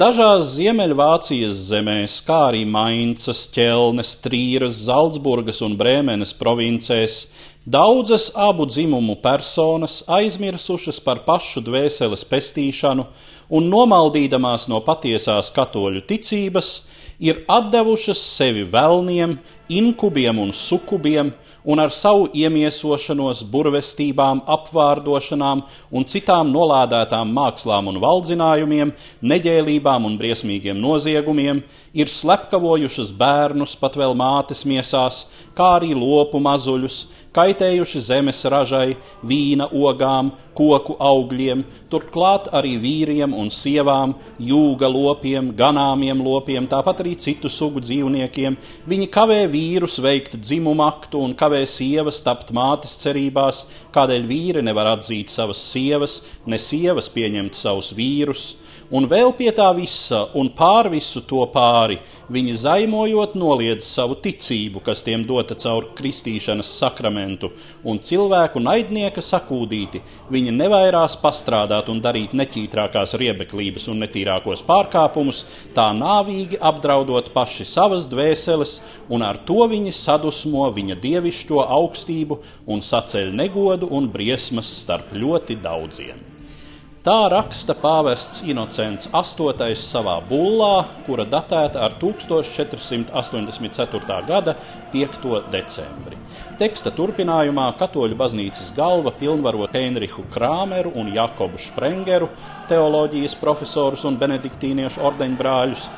Dažās Ziemeļvācijas zemēs, kā arī Maincas, Ķelnes, Trīras, Zaldzburgas un Brēmenes provincēs, daudzas abu dzimumu personas aizmirsušas par pašu dvēseles pestīšanu un nomaldīdamās no patiesās katoļu ticības, ir atdevušas sevi velniem, inkubiem un sukubiem, un ar savu iemiesošanos, burvestībām, apvārdošanām un citām nolādētām mākslām un valdzinājumiem, neģēlībām un briesmīgiem noziegumiem, ir slepkavojušas bērnus pat vēl mātes miesās, kā arī lopu mazuļus, kaitējuši zemes ražai, vīna ogām, koku augļiem, turklāt arī vīriem un sievām, jūga lopiem, ganāmiem lopiem, tāpat arī citu sugu dzīvniekiem. Viņi kavē vīrus veikt dzimumu aktu un kavē sievas tapt mātes cerībās, kādēļ vīri nevar atzīt savas sievas, ne sievas pieņemt savus vīrus. Un vēl pie tā visa, un pār visu to pāri, viņi zaimojot noliedz savu ticību, kas tiem dota caur kristīšanas sakramentu, un cilvēku naidnieka sakūdīti, viņi nevairās pastrādāt un darīt neķītrākās riebeklības un netīrākos pārkāpumus, tā nāvīgi apdraudot paši savas dvēseles, un ar to viņi sadusmo viņa dievišķo augstību un saceļ negodu un briesmas starp ļoti daudziem. Tā raksta pāvests Inocents VIII savā bullā, kura datēta ar 1484. gada 5. decembri. Teksta turpinājumā katoļu baznīcas galva pilnvaro Heinrichu Krāmeru un Jakobu Sprengeru, teoloģijas profesorus un benediktīniešu ordeņbrāļus,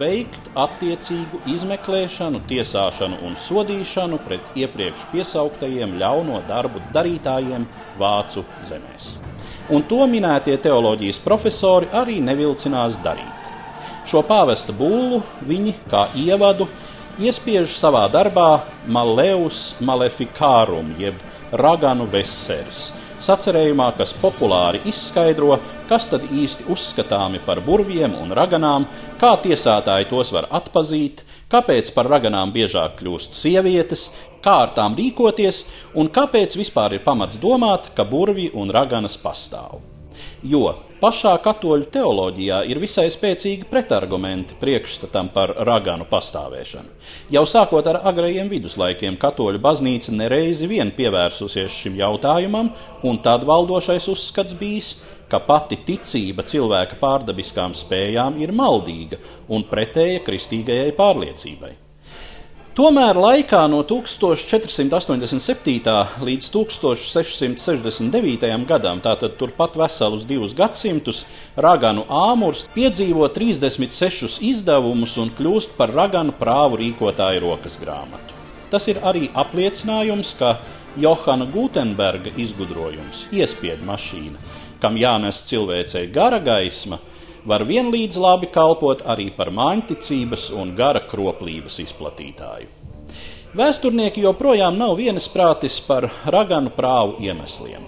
veikt attiecīgu izmeklēšanu, tiesāšanu un sodīšanu pret iepriekš piesauktajiem ļauno darbu darītājiem Vācu zemēs un to minētie teoloģijas profesori arī nevilcinās darīt. Šo pāvesta būlu viņi, kā ievadu, iespiež savā darbā Maleus Maleficarum, jeb Raganu Veseris, sacerējumā, kas populāri izskaidro, kas tad īsti uzskatāmi par burviem un raganām, kā tiesātāji tos var atpazīt, kāpēc par raganām biežāk kļūst sievietes, kā ar tām rīkoties un kāpēc vispār ir pamats domāt, ka burvi un raganas pastāv. Jo pašā katoļu teoloģijā ir visai spēcīgi pretargumenti priekšstatam par raganu pastāvēšanu. Jau sākot ar agrajiem viduslaikiem, katoļu baznīca nereizi vien pievērsusies šim jautājumam, un tad valdošais uzskats bijis, ka pati ticība cilvēka pārdabiskām spējām ir maldīga un pretēja kristīgajai pārliecībai. Tomēr laikā no 1487. līdz 1669. gadam, tātad turpat veselus divus gadsimtus, raganu āmurs piedzīvo 36 izdevumus un kļūst par raganu prāvu rīkotāju rokas grāmatu. Tas ir arī apliecinājums, ka Johana Gutenberga izgudrojums, iespiedu mašīna, kam jānes cilvēcei gara gaisma, var vienlīdz labi kalpot arī par māņticības un gara kroplības izplatītāju. Vēsturnieki joprojām nav vienisprātis par raganu prāvu iemesliem.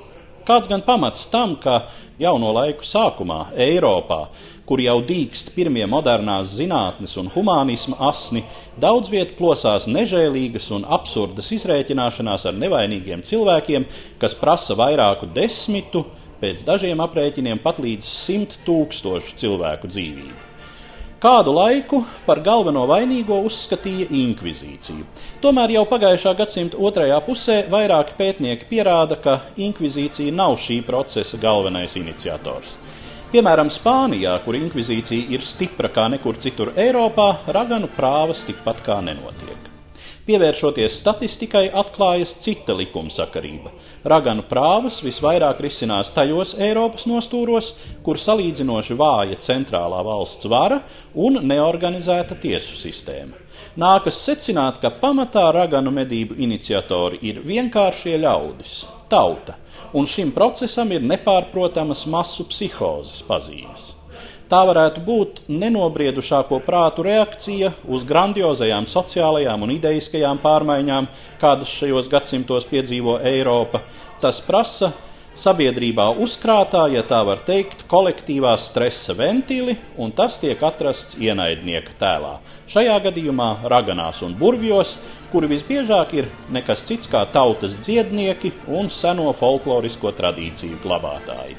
Kāds gan pamats tam, ka jauno laiku sākumā Eiropā, kur jau dīkst pirmie modernās zinātnes un humānisma asni, daudz viet plosās nežēlīgas un absurdas izrēķināšanās ar nevainīgiem cilvēkiem, kas prasa vairāku desmitu, pēc dažiem aprēķiniem pat līdz simt tūkstošu cilvēku dzīvību. Kādu laiku par galveno vainīgo uzskatīja inkvizīciju. Tomēr jau pagājušā gadsimta otrajā pusē vairāki pētnieki pierāda, ka inkvizīcija nav šī procesa galvenais iniciators. Piemēram, Spānijā, kur inkvizīcija ir stipra kā nekur citur Eiropā, raganu prāvas tikpat kā nenotiek. Pievēršoties statistikai, atklājas cita likumsakarība. Raganu prāvas visvairāk risinās tajos Eiropas nostūros, kur salīdzinoši vāja centrālā valsts vara un neorganizēta tiesu sistēma. Nākas secināt, ka pamatā raganu medību iniciatori ir vienkāršie ļaudis, tauta, un šim procesam ir nepārprotamas masu psihozes pazīmes. Tā varētu būt nenobriedušāko prātu reakcija uz grandiozajām sociālajām un ideiskajām pārmaiņām, kādas šajos gadsimtos piedzīvo Eiropa. Tas prasa sabiedrībā uzkrātā, ja tā var teikt, kolektīvā stresa ventili, un tas tiek atrasts ienaidnieka tēlā. Šajā gadījumā raganās un burvjos, kuri visbiežāk ir nekas cits kā tautas dziednieki un seno folklorisko tradīciju glabātāji.